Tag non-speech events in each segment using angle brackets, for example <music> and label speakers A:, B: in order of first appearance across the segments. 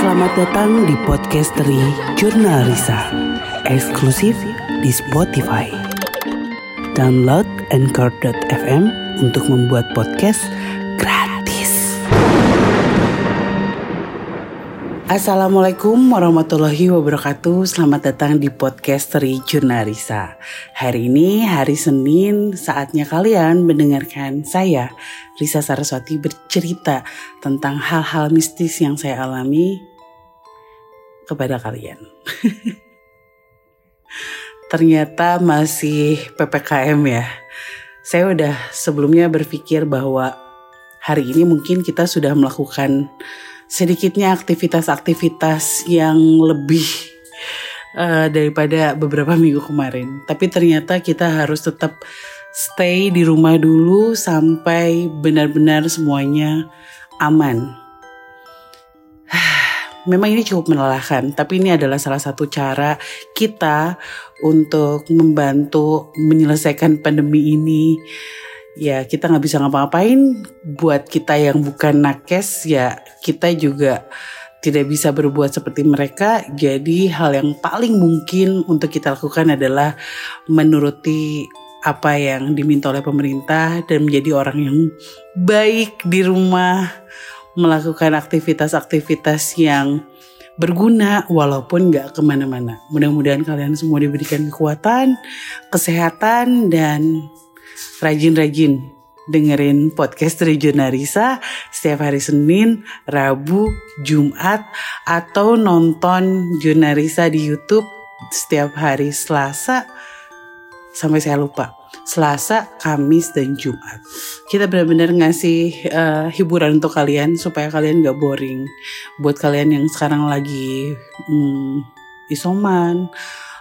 A: Selamat datang di podcasteri Jurnal Risa, eksklusif di Spotify. Download Anchor.fm untuk membuat podcast gratis. Assalamualaikum warahmatullahi wabarakatuh Selamat datang di podcasteri Jurnal Risa Hari ini hari Senin Saatnya kalian mendengarkan saya Risa Saraswati bercerita Tentang hal-hal mistis yang saya alami Kepada kalian <laughs> Ternyata masih PPKM ya Saya udah sebelumnya berpikir bahwa Hari ini mungkin kita sudah melakukan sedikitnya aktivitas-aktivitas yang lebih uh, daripada beberapa minggu kemarin. Tapi ternyata kita harus tetap stay di rumah dulu sampai benar-benar semuanya aman. Memang ini cukup melelahkan, tapi ini adalah salah satu cara kita untuk membantu menyelesaikan pandemi ini. Ya kita nggak bisa ngapa-ngapain. Buat kita yang bukan nakes ya kita juga tidak bisa berbuat seperti mereka. Jadi hal yang paling mungkin untuk kita lakukan adalah menuruti apa yang diminta oleh pemerintah dan menjadi orang yang baik di rumah melakukan aktivitas-aktivitas yang berguna walaupun nggak ke mana-mana. Mudah-mudahan kalian semua diberikan kekuatan, kesehatan, dan rajin-rajin dengerin podcast dari Jurnalisa setiap hari Senin, Rabu, Jumat, atau nonton Jurnalisa di YouTube setiap hari Selasa sampai saya lupa. Selasa, Kamis, dan Jumat. Kita benar-benar ngasih uh, hiburan untuk kalian supaya kalian gak boring. Buat kalian yang sekarang lagi hmm, isoman,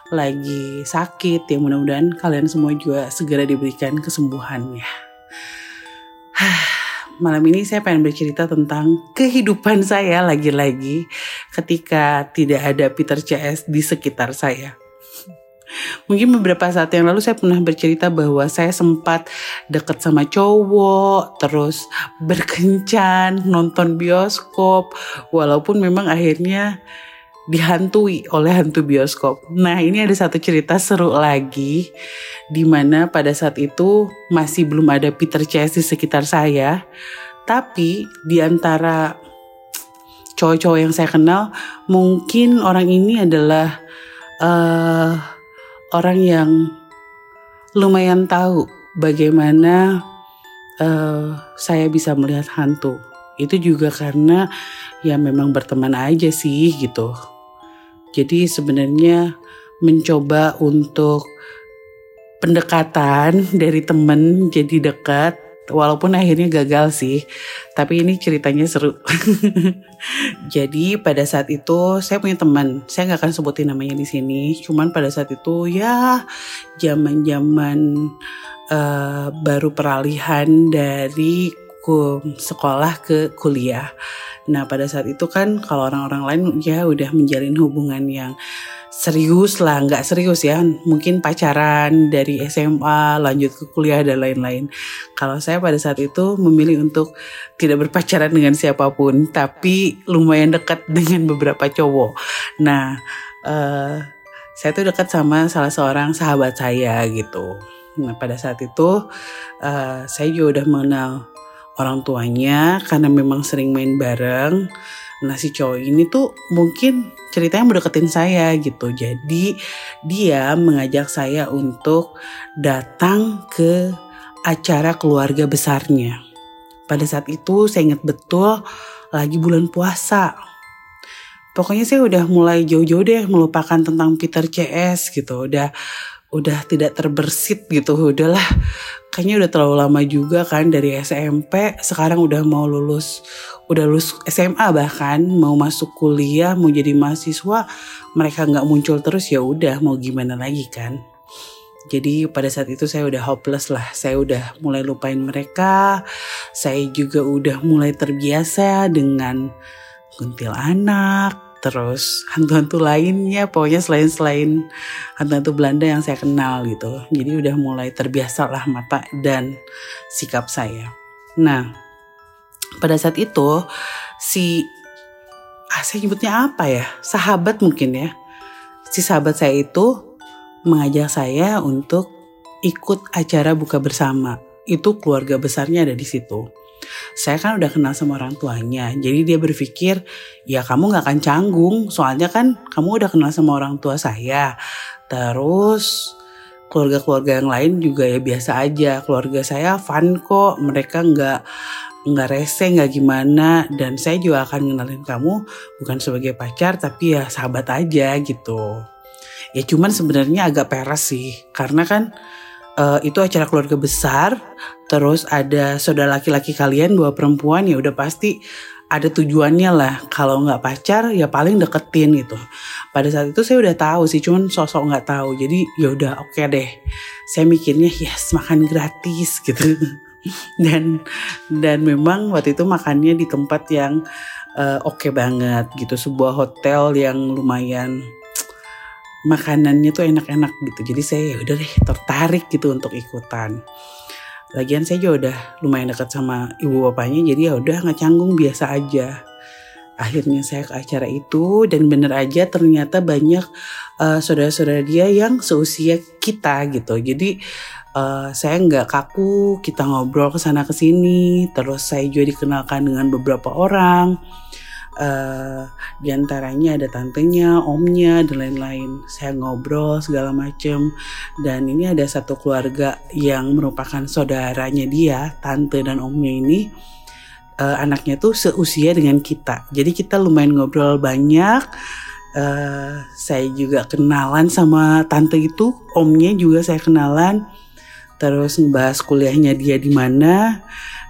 A: lagi sakit ya mudah-mudahan kalian semua juga segera diberikan kesembuhannya. <sighs> Malam ini saya pengen bercerita tentang kehidupan saya lagi-lagi ketika tidak ada Peter CS di sekitar saya. Mungkin beberapa saat yang lalu saya pernah bercerita bahwa saya sempat deket sama cowok, terus berkencan, nonton bioskop, walaupun memang akhirnya dihantui oleh hantu bioskop. Nah ini ada satu cerita seru lagi di mana pada saat itu masih belum ada Peter Chase di sekitar saya. Tapi di antara cowok-cowok yang saya kenal mungkin orang ini adalah uh, orang yang lumayan tahu bagaimana uh, saya bisa melihat hantu. Itu juga karena ya memang berteman aja sih gitu. Jadi sebenarnya mencoba untuk pendekatan dari temen jadi dekat walaupun akhirnya gagal sih tapi ini ceritanya seru. <laughs> Jadi pada saat itu saya punya teman saya nggak akan sebutin namanya di sini. Cuman pada saat itu ya zaman zaman uh, baru peralihan dari sekolah ke kuliah. Nah pada saat itu kan kalau orang-orang lain ya udah menjalin hubungan yang serius lah, nggak serius ya, mungkin pacaran dari SMA lanjut ke kuliah dan lain-lain. Kalau saya pada saat itu memilih untuk tidak berpacaran dengan siapa pun, tapi lumayan dekat <laughs> dengan beberapa cowok. Nah, uh, saya tuh dekat sama salah seorang sahabat saya gitu. Nah pada saat itu uh, saya juga udah mengenal orang tuanya karena memang sering main bareng. Nah si cowok ini tuh mungkin ceritanya mau deketin saya gitu. Jadi dia mengajak saya untuk datang ke acara keluarga besarnya. Pada saat itu saya ingat betul lagi bulan puasa. Pokoknya saya udah mulai jauh-jauh deh melupakan tentang Peter CS gitu. Udah udah tidak terbersit gitu. Udahlah kayaknya udah terlalu lama juga kan dari SMP sekarang udah mau lulus udah lulus SMA bahkan mau masuk kuliah mau jadi mahasiswa mereka nggak muncul terus ya udah mau gimana lagi kan jadi pada saat itu saya udah hopeless lah saya udah mulai lupain mereka saya juga udah mulai terbiasa dengan kuntilanak terus hantu-hantu lainnya pokoknya selain-selain hantu-hantu Belanda yang saya kenal gitu. Jadi udah mulai terbiasa lah mata dan sikap saya. Nah pada saat itu si ah, saya nyebutnya apa ya? Sahabat mungkin ya. Si sahabat saya itu mengajak saya untuk ikut acara buka bersama. Itu keluarga besarnya ada di situ saya kan udah kenal sama orang tuanya jadi dia berpikir ya kamu nggak akan canggung soalnya kan kamu udah kenal sama orang tua saya. Terus keluarga-keluarga yang lain juga ya biasa aja. Keluarga saya fun kok mereka nggak nggak rese nggak gimana dan saya juga akan ngenalin kamu bukan sebagai pacar tapi ya sahabat aja gitu. Ya cuman sebenarnya agak peres sih karena kan uh, itu acara keluarga besar. Terus ada saudara laki-laki kalian dua perempuan ya udah pasti ada tujuannya lah. Kalau nggak pacar ya paling deketin gitu. Pada saat itu saya udah tahu sih cuman sosok nggak tahu. Jadi ya udah oke okay deh. Saya mikirnya yes makan gratis <laughs> gitu. Dan dan memang waktu itu makannya di tempat yang uh, oke okay banget gitu. Sebuah hotel yang lumayan makanannya tuh enak-enak gitu jadi saya ya udah deh tertarik gitu untuk ikutan Lagian saya juga udah lumayan dekat sama ibu bapaknya jadi ya udah nggak canggung biasa aja. Akhirnya saya ke acara itu dan bener aja ternyata banyak uh, saudara-saudara dia yang seusia kita gitu. Jadi uh, saya nggak kaku, kita ngobrol ke sana ke sini, terus saya juga dikenalkan dengan beberapa orang uh, di antaranya ada tantenya, omnya dan lain-lain. Saya ngobrol segala macem dan ini ada satu keluarga yang merupakan saudaranya dia, tante dan omnya ini uh, anaknya tuh seusia dengan kita. Jadi kita lumayan ngobrol banyak. Uh, saya juga kenalan sama tante itu, omnya juga saya kenalan. Terus ngebahas kuliahnya dia di mana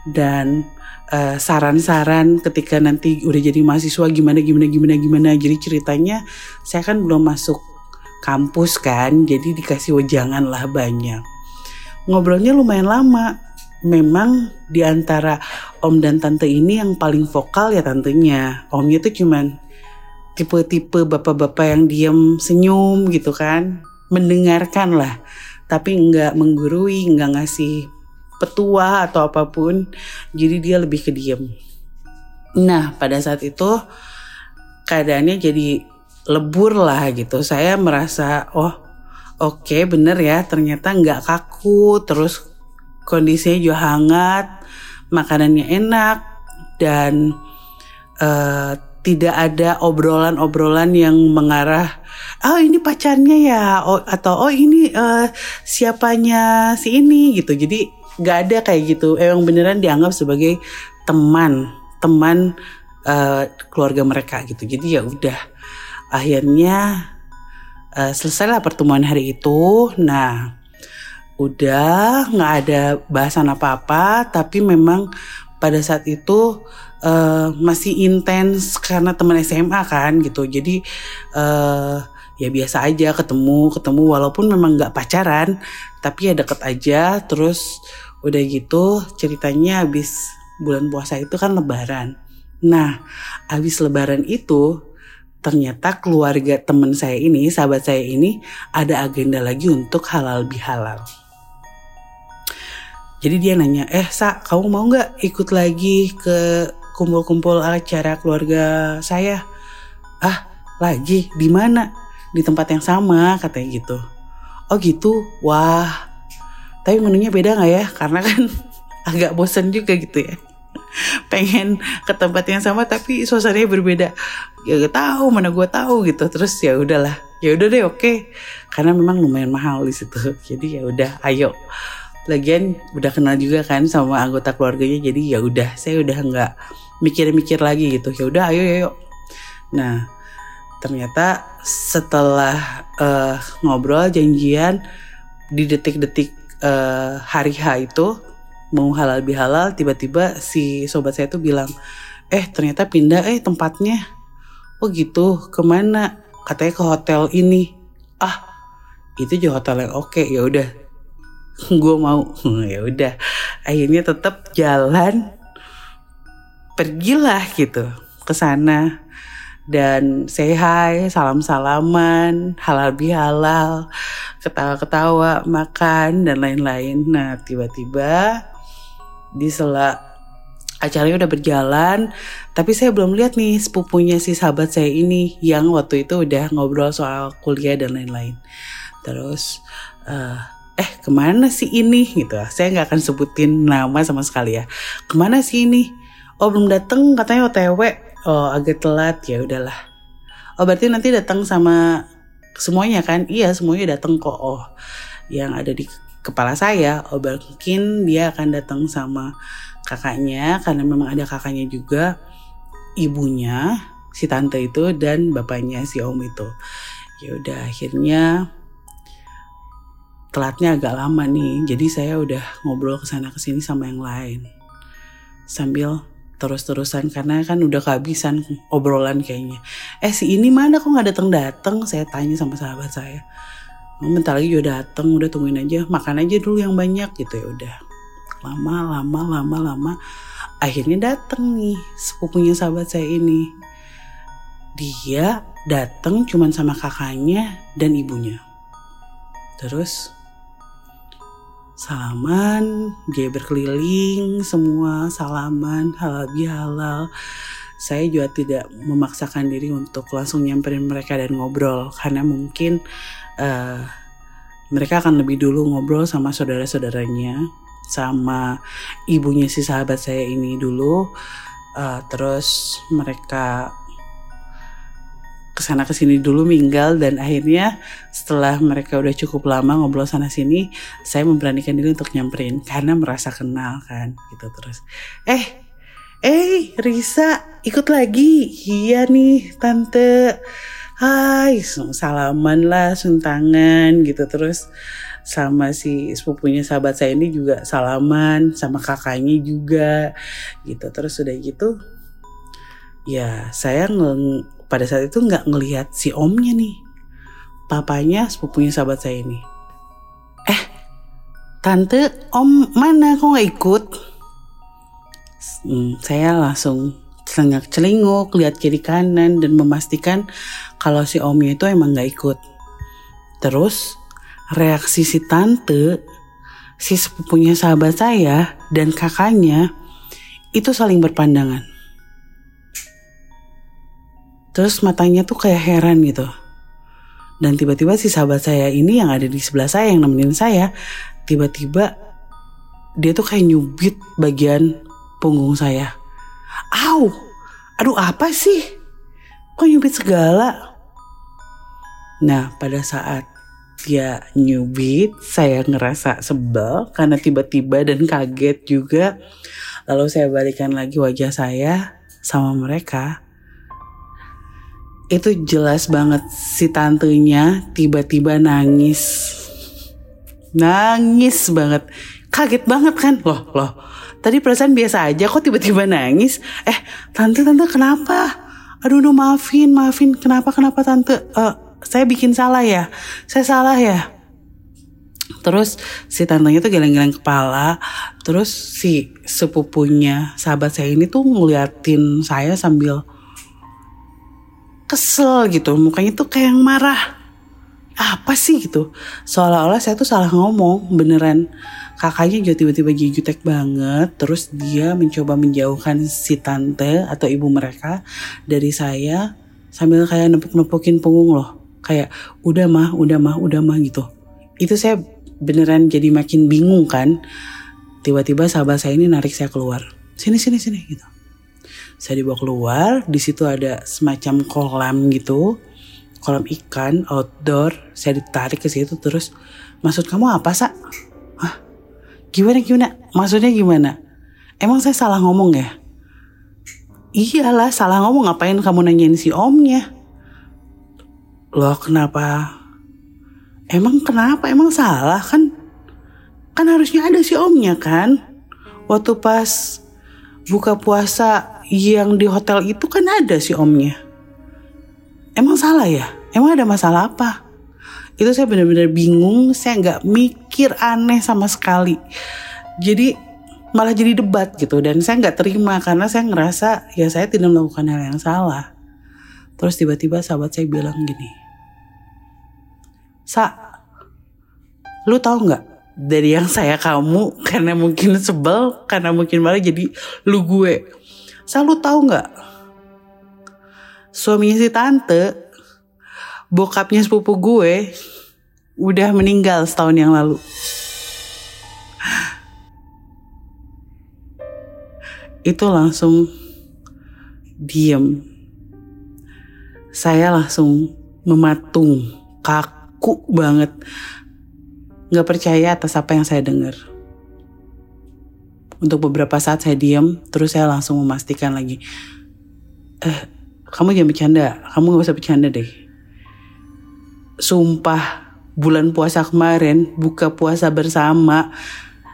A: dan eh, saran-saran ketika nanti udah jadi mahasiswa gimana gimana gimana gimana. Jadi ceritanya saya kan belum masuk kampus kan jadi dikasih wejangan lah banyak. Ngobrolnya lumayan lama. Memang di antara om dan tante ini yang paling vokal ya tantenya. Omnya tuh cuman tipe-tipe bapak-bapak yang diem senyum gitu kan. Mendengarkan lah. Tapi nggak menggurui nggak ngasih petua atau apa pun jadi dia lebih ke diem. Nah pada saat itu keadaannya jadi lebur lah gitu. Saya merasa oh oke okay, bener ya ternyata nggak kaku terus kondisinya juga hangat makanannya enak dan uh, tidak ada obrolan-obrolan yang mengarah oh ini pacarnya ya oh, atau oh ini uh, siapanya si ini gitu. Jadi nggak ada kayak gitu. Emang beneran dianggap sebagai teman teman uh, keluarga mereka gitu. Jadi ya udah. Akhirnya uh, selesailah pertemuan hari itu. Nah udah nggak ada bahasan apa-apa tapi memang pada saat itu uh, masih intens karena teman SMA kan gitu. Jadi uh, ya biasa aja ketemu ketemu walaupun memang nggak pacaran tapi ya deket aja. Terus Udah gitu ceritanya habis bulan puasa itu kan lebaran. Nah, habis lebaran itu ternyata keluarga teman saya ini, sahabat saya ini ada agenda lagi untuk halal bihalal. Jadi dia nanya, eh Sa, kamu mau nggak ikut lagi ke kumpul-kumpul acara keluarga saya? Ah, lagi? Di mana? Di tempat yang sama, katanya gitu. Oh gitu, wah tapi menunya beda nggak ya? Karena kan <laughs> agak bosen juga gitu ya. Pengen ke tempat yang sama tapi suasananya berbeda. Ya gak tahu mana gue tahu gitu. Terus ya udahlah. Ya udah deh oke. Okay. Karena memang lumayan mahal di situ. <laughs> Jadi ya udah ayo. Lagian udah kenal juga kan sama anggota keluarganya. Jadi ya udah saya udah nggak mikir-mikir lagi gitu. Ya udah ayo ayo. Nah ternyata setelah uh, ngobrol janjian di detik-detik uh, hari H itu mau halal bihalal tiba-tiba si sobat saya tuh bilang eh ternyata pindah eh tempatnya. Oh gitu? Ke mana? Katanya ke hotel ini. Ah itu juga hotel yang oke ya udah. <laughs> Gue mau. <laughs> Ya udah. Akhirnya tetap jalan. Pergilah gitu ke sana dan say hi, salam-salaman, halal bihalal, ketawa-ketawa, makan dan lain-lain. Nah, tiba-tiba di sela acaranya udah berjalan tapi saya belum lihat nih sepupunya si sahabat saya ini yang waktu itu udah ngobrol soal kuliah dan lain-lain. Terus uh, eh ke mana sih ini? Gitu. Saya nggak akan sebutin nama sama sekali ya. Ke mana sih ini? Oh belum dateng katanya otw oh agak telat ya udahlah. Oh berarti nanti datang sama semuanya kan? Iya semuanya datang kok. Oh yang ada di kepala saya. Oh mungkin dia akan datang sama kakaknya karena memang ada kakaknya juga ibunya si tante itu dan bapaknya si om itu. Ya udah akhirnya telatnya agak lama nih. Jadi saya udah ngobrol ke sana ke sini sama yang lain. Sambil terus-terusan karena kan udah kehabisan obrolan kayaknya. Eh si ini mana kok nggak datang datang saya tanya sama sahabat saya. Oh, bentar lagi juga datang udah tungguin aja makan aja dulu yang banyak gitu ya udah. Lama lama lama lama. Akhirnya datang nih sepupunya sahabat saya ini. Dia datang cuman sama kakaknya dan ibunya. Terus salaman dia berkeliling semua salaman halal bihalal. Saya juga tidak memaksakan diri untuk langsung nyamperin mereka dan ngobrol karena mungkin uh, mereka akan lebih dulu ngobrol sama saudara-saudaranya sama ibunya si sahabat saya ini dulu. Uh, terus mereka ke sana ke sini dulu minggal dan akhirnya setelah mereka udah cukup lama ngobrol sana sini saya memberanikan diri untuk nyamperin karena merasa kenal kan gitu terus. Eh eh Risa ikut lagi? Iya nih tante. Hai salaman lah suntangan gitu terus. Sama si sepupunya sahabat saya ini juga salaman sama kakaknya juga gitu terus udah gitu. Ya saya pada saat itu nggak ngelihat si omnya nih. Papanya sepupunya sahabat saya ini. Eh tante om mana? Kok nggak ikut? Hmm, saya langsung celengak celinguk lihat kiri kanan dan memastikan kalau si omnya itu emang nggak ikut. Terus reaksi si tante, si sepupunya sahabat saya, dan kakaknya itu saling berpandangan. Terus matanya tuh kayak heran gitu. Dan tiba-tiba si sahabat saya ini yang ada di sebelah saya yang nemenin saya, tiba-tiba dia tuh kayak nyubit bagian punggung saya. Au, aduh apa sih? Kok nyubit segala? Nah pada saat dia nyubit, saya ngerasa sebel karena tiba-tiba dan kaget juga. Lalu saya balikan lagi wajah saya sama mereka. Itu jelas banget si tantenya tiba-tiba nangis. Nangis banget. Kaget banget kan? Loh, loh. Tadi perasaan biasa aja kok tiba-tiba nangis. Eh, tante, tante kenapa? Aduh, no, maafin, maafin. Kenapa, kenapa tante? Uh, saya bikin salah ya saya salah ya terus si tantenya tuh geleng-geleng kepala terus si sepupunya sahabat saya ini tuh ngeliatin saya sambil kesel gitu. Mukanya tuh kayak yang marah. Apa sih gitu? Seolah-olah saya tuh salah ngomong beneran. Kakaknya juga tiba-tiba jutek banget terus dia mencoba menjauhkan si tante atau ibu mereka dari saya sambil kayak nepuk-nepukin punggung loh. Kayak udah mah udah mah udah mah gitu. Itu saya beneran jadi makin bingung kan. Tiba-tiba sahabat saya ini narik saya keluar. Sini sini sini gitu saya dibawa keluar di situ ada semacam kolam gitu. Kolam ikan outdoor. Saya ditarik ke situ terus maksud kamu apa sa? Hah? gimana gimana? Maksudnya gimana? Emang saya salah ngomong ya? Iyalah salah ngomong. Ngapain kamu nanyain si omnya? Loh kenapa? Emang kenapa? Emang salah kan? Kan harusnya ada si omnya kan? Waktu pas buka puasa yang di hotel itu kan ada si omnya. Emang salah ya? Emang ada masalah apa? Itu saya benar-benar bingung saya nggak mikir aneh sama sekali. Jadi malah jadi debat gitu dan saya nggak terima karena saya ngerasa ya saya tidak melakukan hal yang salah. Terus tiba-tiba sahabat saya bilang gini Sa, lu tahu nggak dari yang saya kamu? Karena mungkin sebel karena mungkin malah jadi lu gue selalu tahu nggak? Suaminya si tante bokapnya sepupu gue udah meninggal setahun yang lalu. Itu langsung diem. Saya langsung mematung kaku banget. Nggak percaya atas apa yang saya dengar. Untuk beberapa saat saya diam, terus saya langsung memastikan lagi, eh, kamu jangan bercanda, kamu gak usah bercanda deh. Sumpah, bulan puasa kemarin, buka puasa bersama,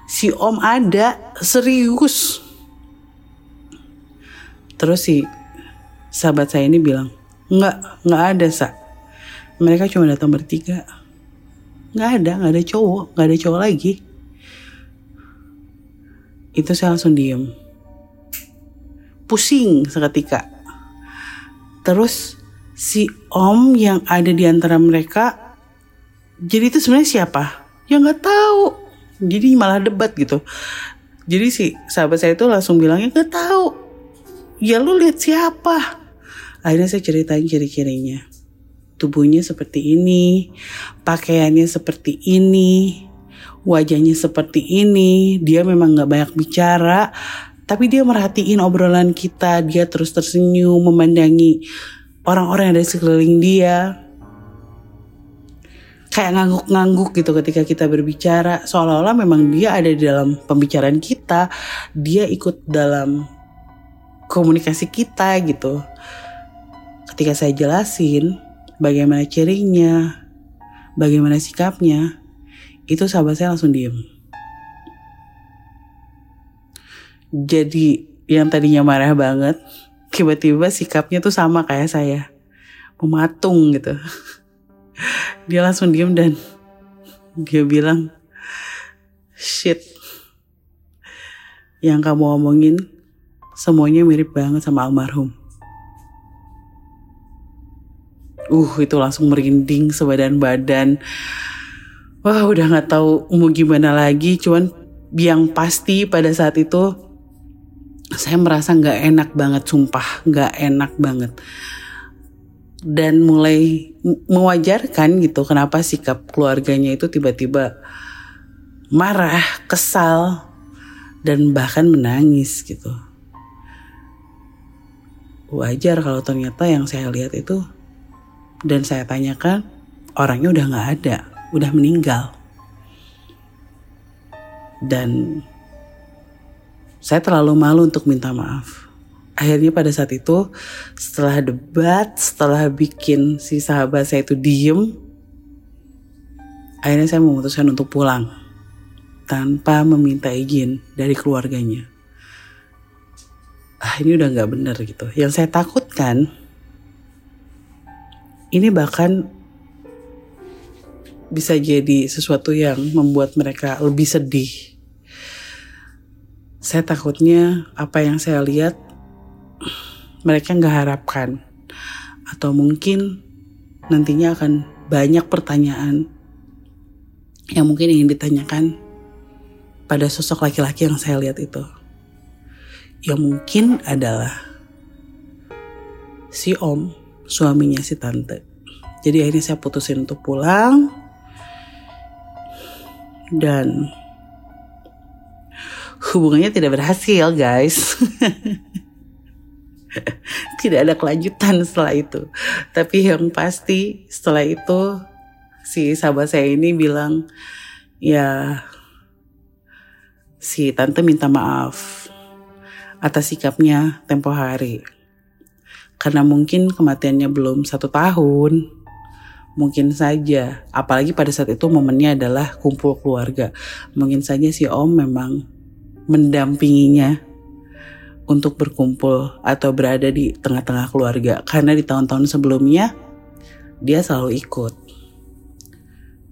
A: si om ada, serius. Terus si sahabat saya ini bilang, nggak, nggak ada sa. Mereka cuma datang bertiga nggak ada nggak ada cowok nggak ada cowok lagi itu saya langsung diem. Pusing seketika. Terus si om yang ada di antara mereka jadi itu sebenarnya siapa? Ya nggak tahu. Jadi malah debat gitu. Jadi si sahabat saya itu langsung bilangnya nggak tahu. Ya lu lihat siapa. Akhirnya saya ceritain ciri-cirinya. Tubuhnya seperti ini, pakaiannya seperti ini, wajahnya seperti ini. Dia memang gak banyak bicara, tapi dia merhatiin obrolan kita. Dia terus tersenyum, memandangi orang-orang yang ada di sekeliling dia. Kayak ngangguk-ngangguk gitu ketika kita berbicara. Seolah-olah memang dia ada di dalam pembicaraan kita. Dia ikut dalam komunikasi kita gitu. Ketika saya jelasin, bagaimana cirinya, bagaimana sikapnya, itu sahabat saya langsung diem. Jadi yang tadinya marah banget, tiba-tiba sikapnya tuh sama kayak saya. Mematung gitu. <laughs> Dia langsung diem dan dia bilang, shit, yang kamu omongin semuanya mirip banget sama almarhum. uh itu langsung merinding sebadan badan wah udah nggak tahu mau gimana lagi cuman yang pasti pada saat itu saya merasa nggak enak banget sumpah nggak enak banget dan mulai mewajarkan gitu kenapa sikap keluarganya itu tiba-tiba marah, kesal, dan bahkan menangis gitu. Wajar kalau ternyata yang saya lihat itu dan saya tanyakan, orangnya udah nggak ada, udah meninggal. Dan saya terlalu malu untuk minta maaf. Akhirnya pada saat itu, setelah debat, setelah bikin si sahabat saya itu diem, akhirnya saya memutuskan untuk pulang tanpa meminta izin dari keluarganya. Ah ini udah nggak bener gitu. Yang saya takutkan ini bahkan bisa jadi sesuatu yang membuat mereka lebih sedih. Saya takutnya apa yang saya lihat mereka nggak harapkan atau mungkin nantinya akan banyak pertanyaan yang mungkin ingin ditanyakan pada sosok laki-laki yang saya lihat itu. Yang mungkin adalah si om suaminya si tante. Jadi akhirnya saya putusin untuk pulang dan hubungannya tidak berhasil guys. <laughs> tidak ada kelanjutan setelah itu. Tapi yang pasti setelah itu si sahabat saya ini bilang ya si tante minta maaf atas sikapnya tempo hari karena mungkin kematiannya belum satu tahun mungkin saja. Apalagi pada saat itu momennya adalah kumpul keluarga. Mungkin saja si om memang mendampinginya untuk berkumpul atau berada di tengah-tengah keluarga. Karena di tahun-tahun sebelumnya dia selalu ikut.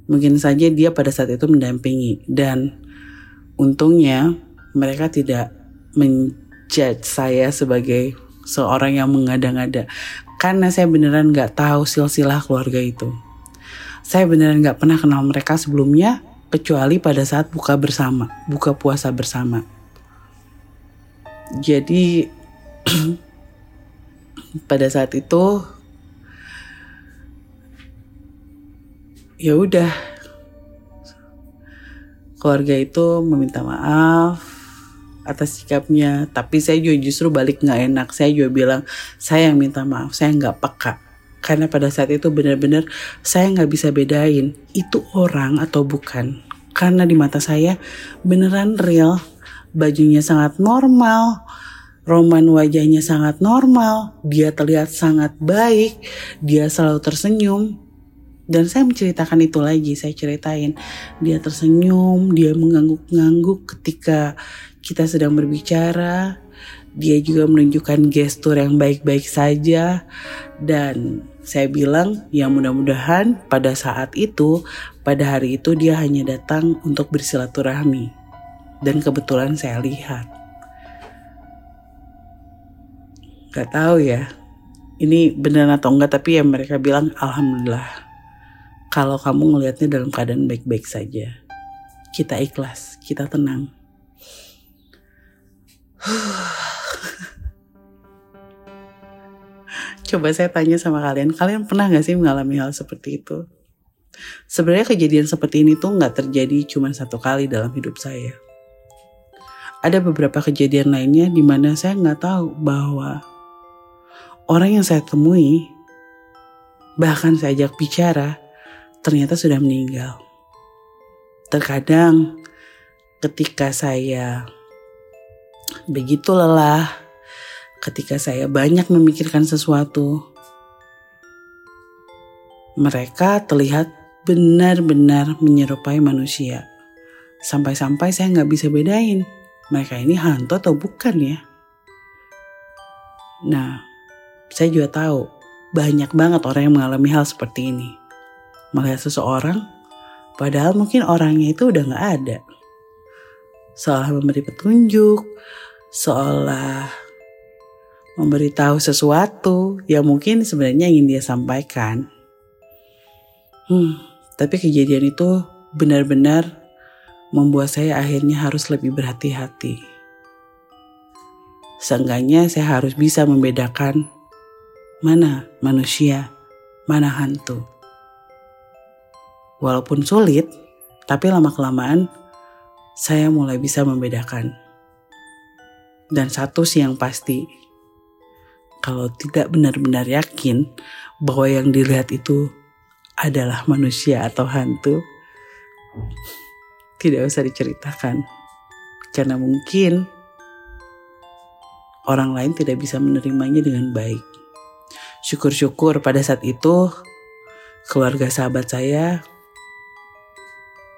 A: Mungkin saja dia pada saat itu mendampingi. Dan untungnya mereka tidak menjudge saya sebagai seorang yang mengada-ngada karena saya beneran nggak tahu silsilah keluarga itu. Saya beneran nggak pernah kenal mereka sebelumnya, kecuali pada saat buka bersama, buka puasa bersama. Jadi <clears throat> pada saat itu ya udah keluarga itu meminta maaf atas sikapnya. Tapi saya juga justru balik nggak enak. Saya juga bilang saya yang minta maaf saya nggak peka. Karena pada saat itu benar-benar saya nggak bisa bedain itu orang atau bukan. Karena di mata saya beneran real. Bajunya sangat normal Roman wajahnya sangat normal, dia terlihat sangat baik, dia selalu tersenyum. Dan saya menceritakan itu lagi, saya ceritain. Dia tersenyum, dia mengangguk-ngangguk ketika kita sedang berbicara. Dia juga menunjukkan gestur yang baik-baik saja. Dan saya bilang, ya mudah-mudahan pada saat itu, pada hari itu dia hanya datang untuk bersilaturahmi. Dan kebetulan saya lihat Gak tahu ya. Ini benar atau enggak tapi ya mereka bilang alhamdulillah. Kalau kamu ngelihatnya dalam keadaan baik-baik saja. Kita ikhlas, kita tenang. <sighs> Coba saya tanya sama kalian, kalian pernah gak sih mengalami hal seperti itu? Sebenarnya kejadian seperti ini tuh nggak terjadi cuma satu kali dalam hidup saya. Ada beberapa kejadian lainnya di mana saya nggak tahu bahwa orang yang saya temui, bahkan saya ajak bicara, ternyata sudah meninggal. Terkadang ketika saya begitu lelah, ketika saya banyak memikirkan sesuatu, mereka terlihat benar-benar menyerupai manusia. Sampai-sampai saya nggak bisa bedain mereka ini hantu atau bukan ya. Nah, saya juga tahu banyak banget orang yang mengalami hal seperti ini. Melihat seseorang, padahal mungkin orangnya itu udah gak ada. Seolah memberi petunjuk, seolah memberitahu sesuatu yang mungkin sebenarnya ingin dia sampaikan. Hmm, tapi kejadian itu benar-benar membuat saya akhirnya harus lebih berhati-hati. Seenggaknya saya harus bisa membedakan mana manusia, mana hantu. Walaupun sulit, tapi lama-kelamaan saya mulai bisa membedakan. Dan satu sih yang pasti, kalau tidak benar-benar yakin bahwa yang dilihat itu adalah manusia atau hantu, tidak usah diceritakan. Karena mungkin orang lain tidak bisa menerimanya dengan baik. Syukur-syukur pada saat itu keluarga sahabat saya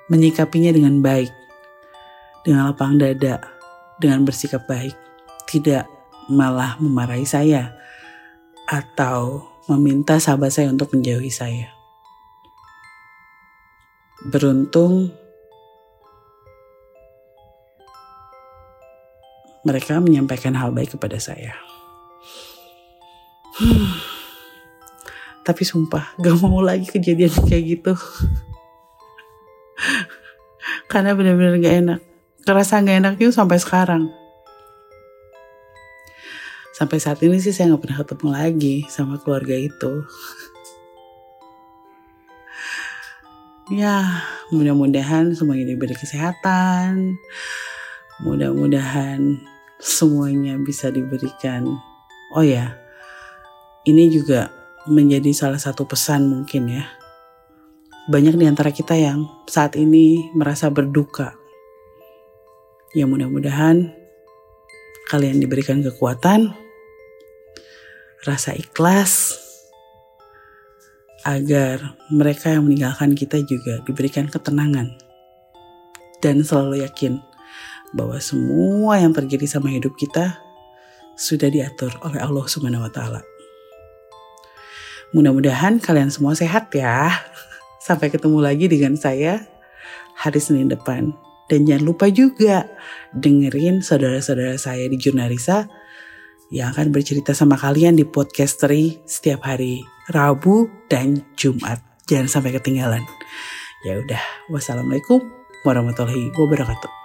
A: menyikapinya dengan baik, dengan lapang dada, dengan bersikap baik, tidak malah memarahi saya atau meminta sahabat saya untuk menjauhi saya. Beruntung mereka menyampaikan hal baik kepada saya. Hmm. <sighs> Tapi sumpah gak mau lagi kejadian kayak gitu. <laughs> Karena bener-bener gak enak. Kerasa gak enak juga sampai sekarang. Sampai saat ini sih saya gak pernah ketemu lagi sama keluarga itu. <laughs> ya mudah-mudahan semuanya diberi kesehatan. Mudah-mudahan semuanya bisa diberikan. Oh ya, ini juga menjadi salah satu pesan mungkin ya. Banyak di antara kita yang saat ini merasa berduka. Ya mudah-mudahan kalian diberikan kekuatan, rasa ikhlas, agar mereka yang meninggalkan kita juga diberikan ketenangan. Dan selalu yakin bahwa semua yang terjadi sama hidup kita sudah diatur oleh Allah Subhanahu wa taala. Mudah-mudahan kalian semua sehat ya. <laughs> Sampai ketemu lagi dengan saya hari Senin depan. Dan jangan lupa juga dengerin saudara-saudara saya di Jurnalisa yang akan bercerita sama kalian di podcastery setiap hari Rabu dan Jumat. Jangan sampai ketinggalan. Ya udah, wassalamualaikum warahmatullahi wabarakatuh.